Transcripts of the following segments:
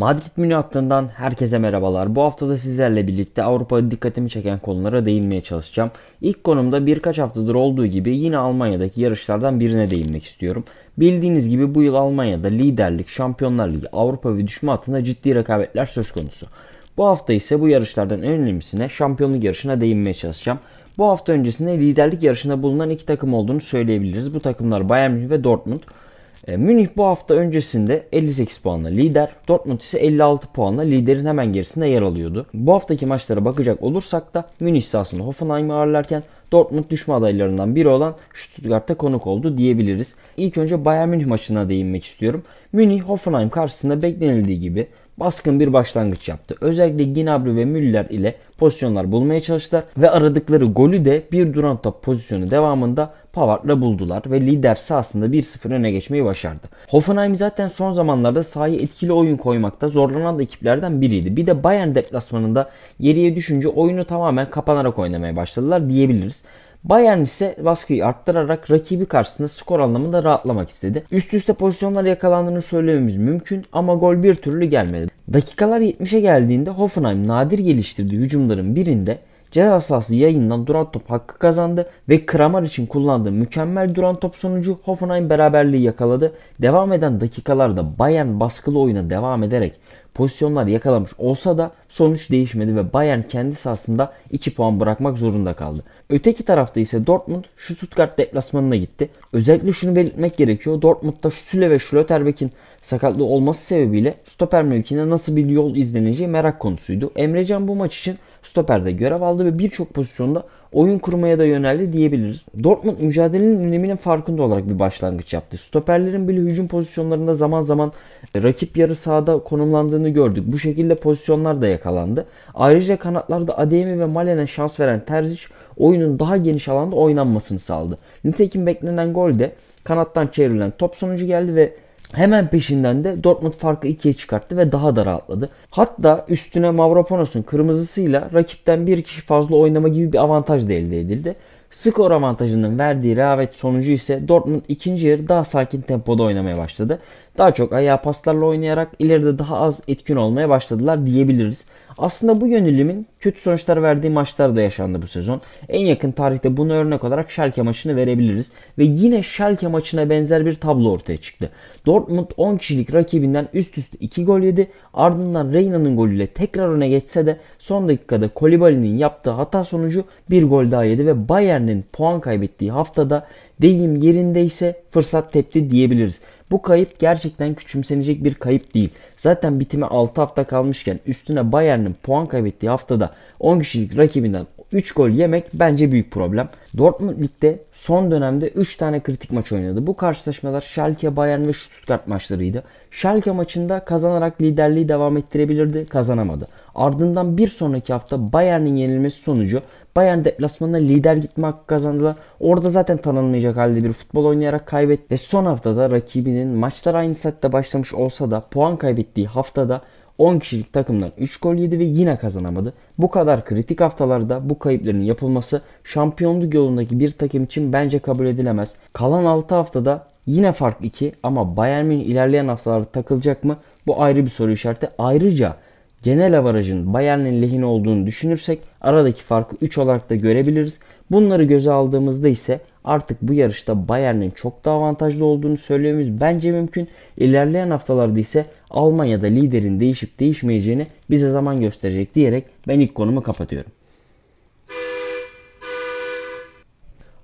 Madrid Münih hattından herkese merhabalar. Bu haftada sizlerle birlikte Avrupa'da dikkatimi çeken konulara değinmeye çalışacağım. İlk konumda birkaç haftadır olduğu gibi yine Almanya'daki yarışlardan birine değinmek istiyorum. Bildiğiniz gibi bu yıl Almanya'da liderlik, Şampiyonlar Ligi, Avrupa ve düşme hattında ciddi rekabetler söz konusu. Bu hafta ise bu yarışlardan en önemlisine şampiyonluk yarışına değinmeye çalışacağım. Bu hafta öncesinde liderlik yarışında bulunan iki takım olduğunu söyleyebiliriz. Bu takımlar Bayern Münih ve Dortmund. E, Münih bu hafta öncesinde 58 puanla lider, Dortmund ise 56 puanla liderin hemen gerisinde yer alıyordu. Bu haftaki maçlara bakacak olursak da Münih sahasında Hoffenheim'i ağırlarken Dortmund düşme adaylarından biri olan Stuttgart'ta konuk oldu diyebiliriz. İlk önce Bayern Münih maçına değinmek istiyorum. Münih Hoffenheim karşısında beklenildiği gibi baskın bir başlangıç yaptı. Özellikle Gnabry ve Müller ile pozisyonlar bulmaya çalıştılar ve aradıkları golü de bir duran top pozisyonu devamında Pavard'la buldular ve lider sahasında 1-0 öne geçmeyi başardı. Hoffenheim zaten son zamanlarda sahaya etkili oyun koymakta zorlanan da ekiplerden biriydi. Bir de Bayern deplasmanında geriye düşünce oyunu tamamen kapanarak oynamaya başladılar diyebiliriz. Bayern ise baskıyı arttırarak rakibi karşısında skor anlamında rahatlamak istedi. Üst üste pozisyonlar yakalandığını söylememiz mümkün ama gol bir türlü gelmedi. Dakikalar 70'e geldiğinde Hoffenheim nadir geliştirdiği hücumların birinde ceza sahası yayından duran top hakkı kazandı ve Kramar için kullandığı mükemmel duran top sonucu Hoffenheim beraberliği yakaladı. Devam eden dakikalarda Bayern baskılı oyuna devam ederek pozisyonlar yakalamış olsa da sonuç değişmedi ve Bayern kendi sahasında 2 puan bırakmak zorunda kaldı. Öteki tarafta ise Dortmund Stuttgart deplasmanına gitti. Özellikle şunu belirtmek gerekiyor. Dortmund'da Süle ve Schlotterbeck'in sakatlığı olması sebebiyle stoper mevkinde nasıl bir yol izleneceği merak konusuydu. Emrecan bu maç için stoperde görev aldı ve birçok pozisyonda oyun kurmaya da yöneldi diyebiliriz. Dortmund mücadelenin öneminin farkında olarak bir başlangıç yaptı. Stoperlerin bile hücum pozisyonlarında zaman zaman rakip yarı sahada konumlandığını gördük. Bu şekilde pozisyonlar da yakalandı. Ayrıca kanatlarda Ademi ve Malen'e şans veren Terzic oyunun daha geniş alanda oynanmasını sağladı. Nitekim beklenen gol de kanattan çevrilen top sonucu geldi ve Hemen peşinden de Dortmund farkı ikiye çıkarttı ve daha da rahatladı. Hatta üstüne Mavropanos'un kırmızısıyla rakipten bir kişi fazla oynama gibi bir avantaj da elde edildi. Skor avantajının verdiği rehavet sonucu ise Dortmund ikinci yarı daha sakin tempoda oynamaya başladı. Daha çok ayağı paslarla oynayarak ileride daha az etkin olmaya başladılar diyebiliriz. Aslında bu yönelimin kötü sonuçlar verdiği maçlar da yaşandı bu sezon. En yakın tarihte bunu örnek olarak Schalke maçını verebiliriz. Ve yine Schalke maçına benzer bir tablo ortaya çıktı. Dortmund 10 kişilik rakibinden üst üste 2 gol yedi. Ardından Reyna'nın golüyle tekrar öne geçse de son dakikada Kolibali'nin yaptığı hata sonucu bir gol daha yedi ve Bayern'in puan kaybettiği haftada deyim yerindeyse fırsat tepti diyebiliriz. Bu kayıp gerçekten küçümsenecek bir kayıp değil. Zaten bitime 6 hafta kalmışken üstüne Bayern'in puan kaybettiği haftada 10 kişilik rakibinden 3 gol yemek bence büyük problem. Dortmund ligde son dönemde 3 tane kritik maç oynadı. Bu karşılaşmalar Schalke, Bayern ve Stuttgart maçlarıydı. Schalke maçında kazanarak liderliği devam ettirebilirdi, kazanamadı. Ardından bir sonraki hafta Bayern'in yenilmesi sonucu Bayern deplasmanına lider gitme hakkı kazandılar. Orada zaten tanınmayacak halde bir futbol oynayarak kaybetti. Ve son haftada rakibinin maçlar aynı saatte başlamış olsa da puan kaybettiği haftada 10 kişilik takımdan 3 gol yedi ve yine kazanamadı. Bu kadar kritik haftalarda bu kayıpların yapılması şampiyonluk yolundaki bir takım için bence kabul edilemez. Kalan 6 haftada yine fark 2 ama Bayern Münih ilerleyen haftalarda takılacak mı? Bu ayrı bir soru işareti. Ayrıca genel avarajın Bayern'in lehine olduğunu düşünürsek aradaki farkı 3 olarak da görebiliriz. Bunları göze aldığımızda ise artık bu yarışta Bayern'in çok daha avantajlı olduğunu söylememiz bence mümkün. İlerleyen haftalarda ise Almanya'da liderin değişip değişmeyeceğini bize zaman gösterecek diyerek ben ilk konumu kapatıyorum.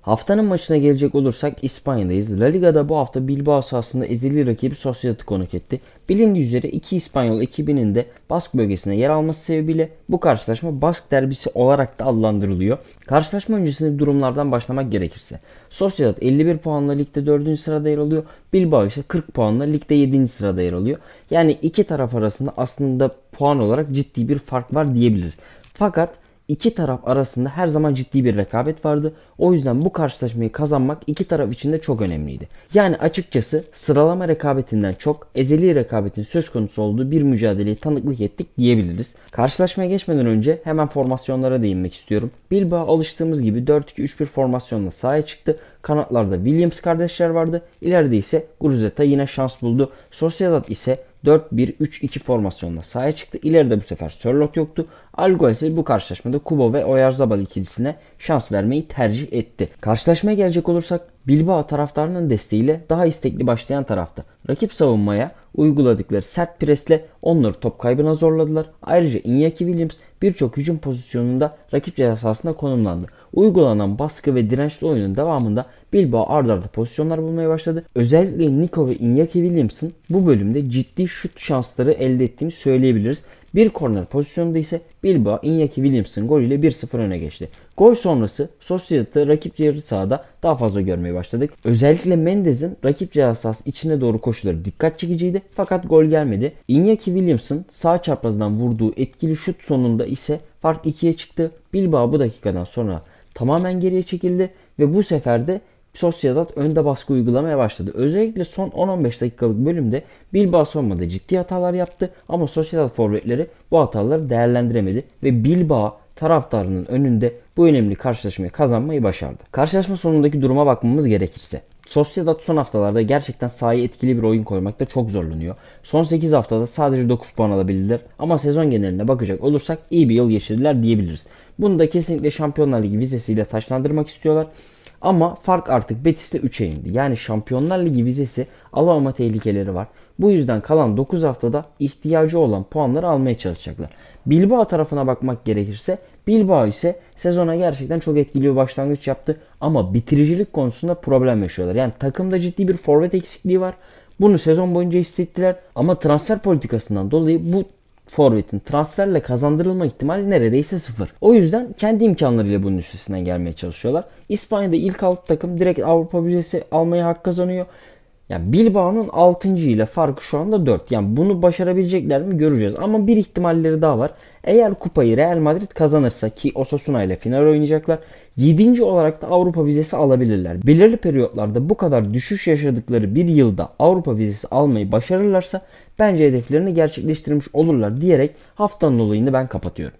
Haftanın maçına gelecek olursak İspanya'dayız. La Liga'da bu hafta Bilbao sahasında ezeli rakibi Sociedad'ı konuk etti. Bilindiği üzere iki İspanyol ekibinin de Bask bölgesine yer alması sebebiyle bu karşılaşma Bask derbisi olarak da adlandırılıyor. Karşılaşma öncesinde durumlardan başlamak gerekirse. Sociedad 51 puanla ligde 4. sırada yer alıyor. Bilbao ise 40 puanla ligde 7. sırada yer alıyor. Yani iki taraf arasında aslında puan olarak ciddi bir fark var diyebiliriz. Fakat iki taraf arasında her zaman ciddi bir rekabet vardı. O yüzden bu karşılaşmayı kazanmak iki taraf için de çok önemliydi. Yani açıkçası sıralama rekabetinden çok ezeli rekabetin söz konusu olduğu bir mücadeleyi tanıklık ettik diyebiliriz. Karşılaşmaya geçmeden önce hemen formasyonlara değinmek istiyorum. Bilbao alıştığımız gibi 4-2-3-1 formasyonla sahaya çıktı. Kanatlarda Williams kardeşler vardı. İleride ise Gruzeta yine şans buldu. Sociedad ise 4-1-3-2 formasyonla sahaya çıktı. İleride bu sefer Sörlot yoktu. Algo ise bu karşılaşmada Kubo ve Oyarzabal ikilisine şans vermeyi tercih etti. Karşılaşmaya gelecek olursak Bilbao taraftarının desteğiyle daha istekli başlayan tarafta. Rakip savunmaya uyguladıkları sert presle onları top kaybına zorladılar. Ayrıca Iñaki Williams birçok hücum pozisyonunda rakip cezasında konumlandı. Uygulanan baskı ve dirençli oyunun devamında Bilbao ardarda arda pozisyonlar bulmaya başladı. Özellikle Nico ve Iñaki Williams'ın bu bölümde ciddi şut şansları elde ettiğini söyleyebiliriz. Bir korner pozisyonunda ise Bilbao Iñaki Williams'ın golüyle 1-0 öne geçti. Gol sonrası Sociedad'ı rakip yarı sahada daha fazla görmeye başladık. Özellikle Mendez'in rakip ceza sahası içine doğru koşuları dikkat çekiciydi fakat gol gelmedi. Iñaki Williams'ın sağ çaprazdan vurduğu etkili şut sonunda ise fark 2'ye çıktı. Bilbao bu dakikadan sonra tamamen geriye çekildi ve bu sefer de Sociedad önde baskı uygulamaya başladı. Özellikle son 10-15 dakikalık bölümde Bilbao savunmada ciddi hatalar yaptı ama Sociedad forvetleri bu hataları değerlendiremedi ve Bilbao taraftarının önünde bu önemli karşılaşmayı kazanmayı başardı. Karşılaşma sonundaki duruma bakmamız gerekirse Sociedad son haftalarda gerçekten sahaya etkili bir oyun koymakta çok zorlanıyor. Son 8 haftada sadece 9 puan alabildiler ama sezon geneline bakacak olursak iyi bir yıl geçirdiler diyebiliriz. Bunu da kesinlikle Şampiyonlar Ligi vizesiyle taşlandırmak istiyorlar. Ama fark artık Betis'te 3'e indi. Yani Şampiyonlar Ligi vizesi alamama tehlikeleri var. Bu yüzden kalan 9 haftada ihtiyacı olan puanları almaya çalışacaklar. Bilbao tarafına bakmak gerekirse Bilbao ise sezona gerçekten çok etkili bir başlangıç yaptı ama bitiricilik konusunda problem yaşıyorlar. Yani takımda ciddi bir forvet eksikliği var. Bunu sezon boyunca hissettiler ama transfer politikasından dolayı bu forvetin transferle kazandırılma ihtimali neredeyse sıfır. O yüzden kendi imkanlarıyla bunun üstesinden gelmeye çalışıyorlar. İspanya'da ilk alt takım direkt Avrupa vizesi almaya hak kazanıyor. Yani Bilbao'nun 6. ile farkı şu anda 4. Yani bunu başarabilecekler mi göreceğiz. Ama bir ihtimalleri daha var. Eğer kupayı Real Madrid kazanırsa ki Osasuna ile final oynayacaklar. 7. olarak da Avrupa vizesi alabilirler. Belirli periyotlarda bu kadar düşüş yaşadıkları bir yılda Avrupa vizesi almayı başarırlarsa bence hedeflerini gerçekleştirmiş olurlar diyerek haftanın olayını ben kapatıyorum.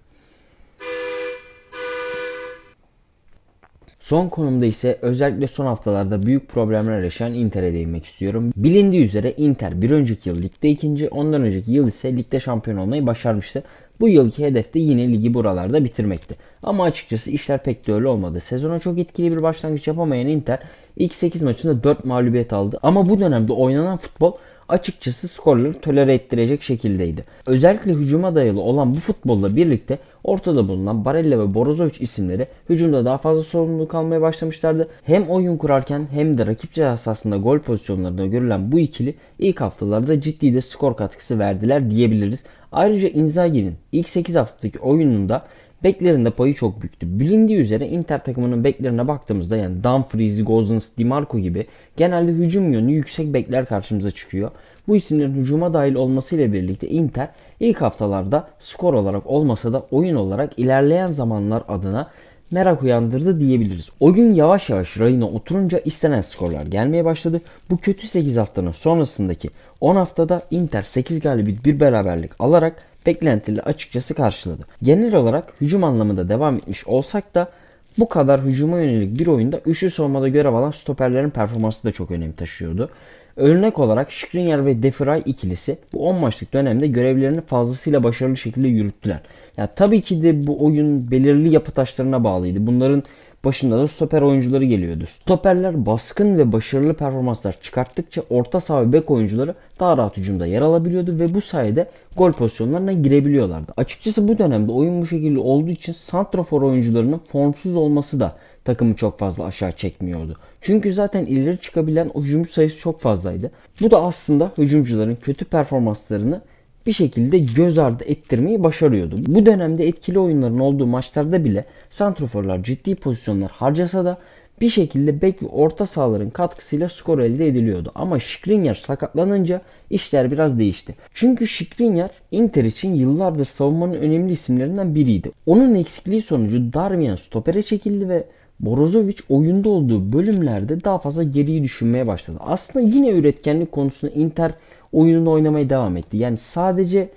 Son konumda ise özellikle son haftalarda büyük problemler yaşayan Inter'e değinmek istiyorum. Bilindiği üzere Inter bir önceki yıl ligde ikinci, ondan önceki yıl ise ligde şampiyon olmayı başarmıştı. Bu yılki hedef de yine ligi buralarda bitirmekti. Ama açıkçası işler pek de öyle olmadı. Sezona çok etkili bir başlangıç yapamayan Inter ilk 8 maçında 4 mağlubiyet aldı. Ama bu dönemde oynanan futbol açıkçası skorları tolere ettirecek şekildeydi. Özellikle hücuma dayalı olan bu futbolla birlikte ortada bulunan Barella ve Borozovic isimleri hücumda daha fazla sorumluluk almaya başlamışlardı. Hem oyun kurarken hem de rakip cezasında gol pozisyonlarında görülen bu ikili ilk haftalarda ciddi de skor katkısı verdiler diyebiliriz. Ayrıca Inzaghi'nin ilk 8 haftadaki oyununda beklerinde payı çok büyüktü. Bilindiği üzere Inter takımının beklerine baktığımızda yani Dumfries, Gozens, Di Marco gibi genelde hücum yönü yüksek bekler karşımıza çıkıyor. Bu isimlerin hücuma dahil olmasıyla birlikte Inter ilk haftalarda skor olarak olmasa da oyun olarak ilerleyen zamanlar adına merak uyandırdı diyebiliriz. Oyun yavaş yavaş rayına oturunca istenen skorlar gelmeye başladı. Bu kötü 8 haftanın sonrasındaki 10 haftada Inter 8 galibiyet bir beraberlik alarak beklentileri açıkçası karşıladı. Genel olarak hücum anlamında devam etmiş olsak da bu kadar hücuma yönelik bir oyunda üçlü savunmada görev alan stoperlerin performansı da çok önem taşıyordu. Örnek olarak Skriniar ve Defray ikilisi bu 10 maçlık dönemde görevlerini fazlasıyla başarılı şekilde yürüttüler. Yani tabii ki de bu oyun belirli yapı taşlarına bağlıydı. Bunların başında da stoper oyuncuları geliyordu. Stoperler baskın ve başarılı performanslar çıkarttıkça orta saha ve bek oyuncuları daha rahat hücumda yer alabiliyordu ve bu sayede gol pozisyonlarına girebiliyorlardı. Açıkçası bu dönemde oyun bu şekilde olduğu için santrafor oyuncularının formsuz olması da takımı çok fazla aşağı çekmiyordu. Çünkü zaten ileri çıkabilen o hücumcu sayısı çok fazlaydı. Bu da aslında hücumcuların kötü performanslarını bir şekilde göz ardı ettirmeyi başarıyordu. Bu dönemde etkili oyunların olduğu maçlarda bile santroforlar ciddi pozisyonlar harcasa da bir şekilde bek ve orta sahaların katkısıyla skor elde ediliyordu. Ama Skriniar sakatlanınca işler biraz değişti. Çünkü Skriniar Inter için yıllardır savunmanın önemli isimlerinden biriydi. Onun eksikliği sonucu Darmian stopere çekildi ve Borozovic oyunda olduğu bölümlerde daha fazla geriyi düşünmeye başladı. Aslında yine üretkenlik konusunda Inter oyununu oynamaya devam etti. Yani sadece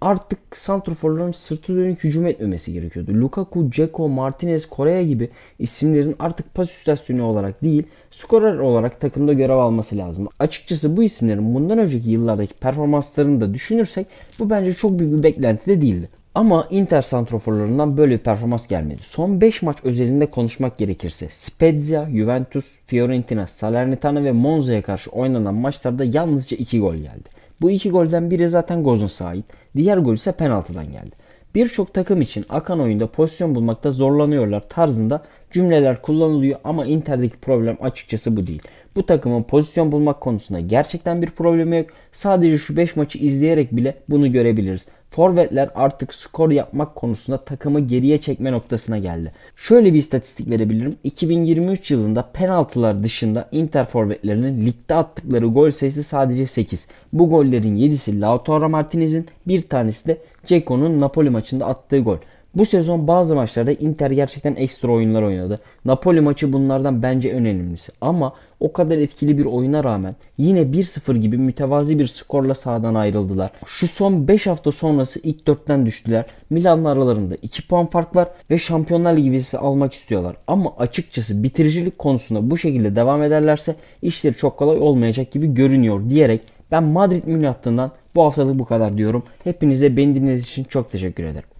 Artık santrforların sırtı dönük hücum etmemesi gerekiyordu. Lukaku, Ceko, Martinez, Korea gibi isimlerin artık pas istasyonu olarak değil, skorer olarak takımda görev alması lazım. Açıkçası bu isimlerin bundan önceki yıllardaki performanslarını da düşünürsek bu bence çok büyük bir beklenti de değildi. Ama Inter santroforlarından böyle bir performans gelmedi. Son 5 maç özelinde konuşmak gerekirse Spezia, Juventus, Fiorentina, Salernitana ve Monza'ya karşı oynanan maçlarda yalnızca 2 gol geldi. Bu iki golden biri zaten Gozens'a ait. Diğer gol ise penaltıdan geldi. Birçok takım için akan oyunda pozisyon bulmakta zorlanıyorlar tarzında cümleler kullanılıyor ama Inter'deki problem açıkçası bu değil. Bu takımın pozisyon bulmak konusunda gerçekten bir problemi yok. Sadece şu 5 maçı izleyerek bile bunu görebiliriz. Forvetler artık skor yapmak konusunda takımı geriye çekme noktasına geldi. Şöyle bir istatistik verebilirim. 2023 yılında penaltılar dışında Inter forvetlerinin ligde attıkları gol sayısı sadece 8. Bu gollerin 7'si Lautaro Martinez'in, bir tanesi de Ceko'nun Napoli maçında attığı gol. Bu sezon bazı maçlarda Inter gerçekten ekstra oyunlar oynadı. Napoli maçı bunlardan bence en önemlisi. Ama o kadar etkili bir oyuna rağmen yine 1-0 gibi mütevazi bir skorla sahadan ayrıldılar. Şu son 5 hafta sonrası ilk 4'ten düştüler. Milan'la aralarında 2 puan fark var ve Şampiyonlar Ligi vizesi almak istiyorlar. Ama açıkçası bitiricilik konusunda bu şekilde devam ederlerse işleri çok kolay olmayacak gibi görünüyor diyerek ben Madrid Münih hattından bu haftalık bu kadar diyorum. Hepinize beni dinlediğiniz için çok teşekkür ederim.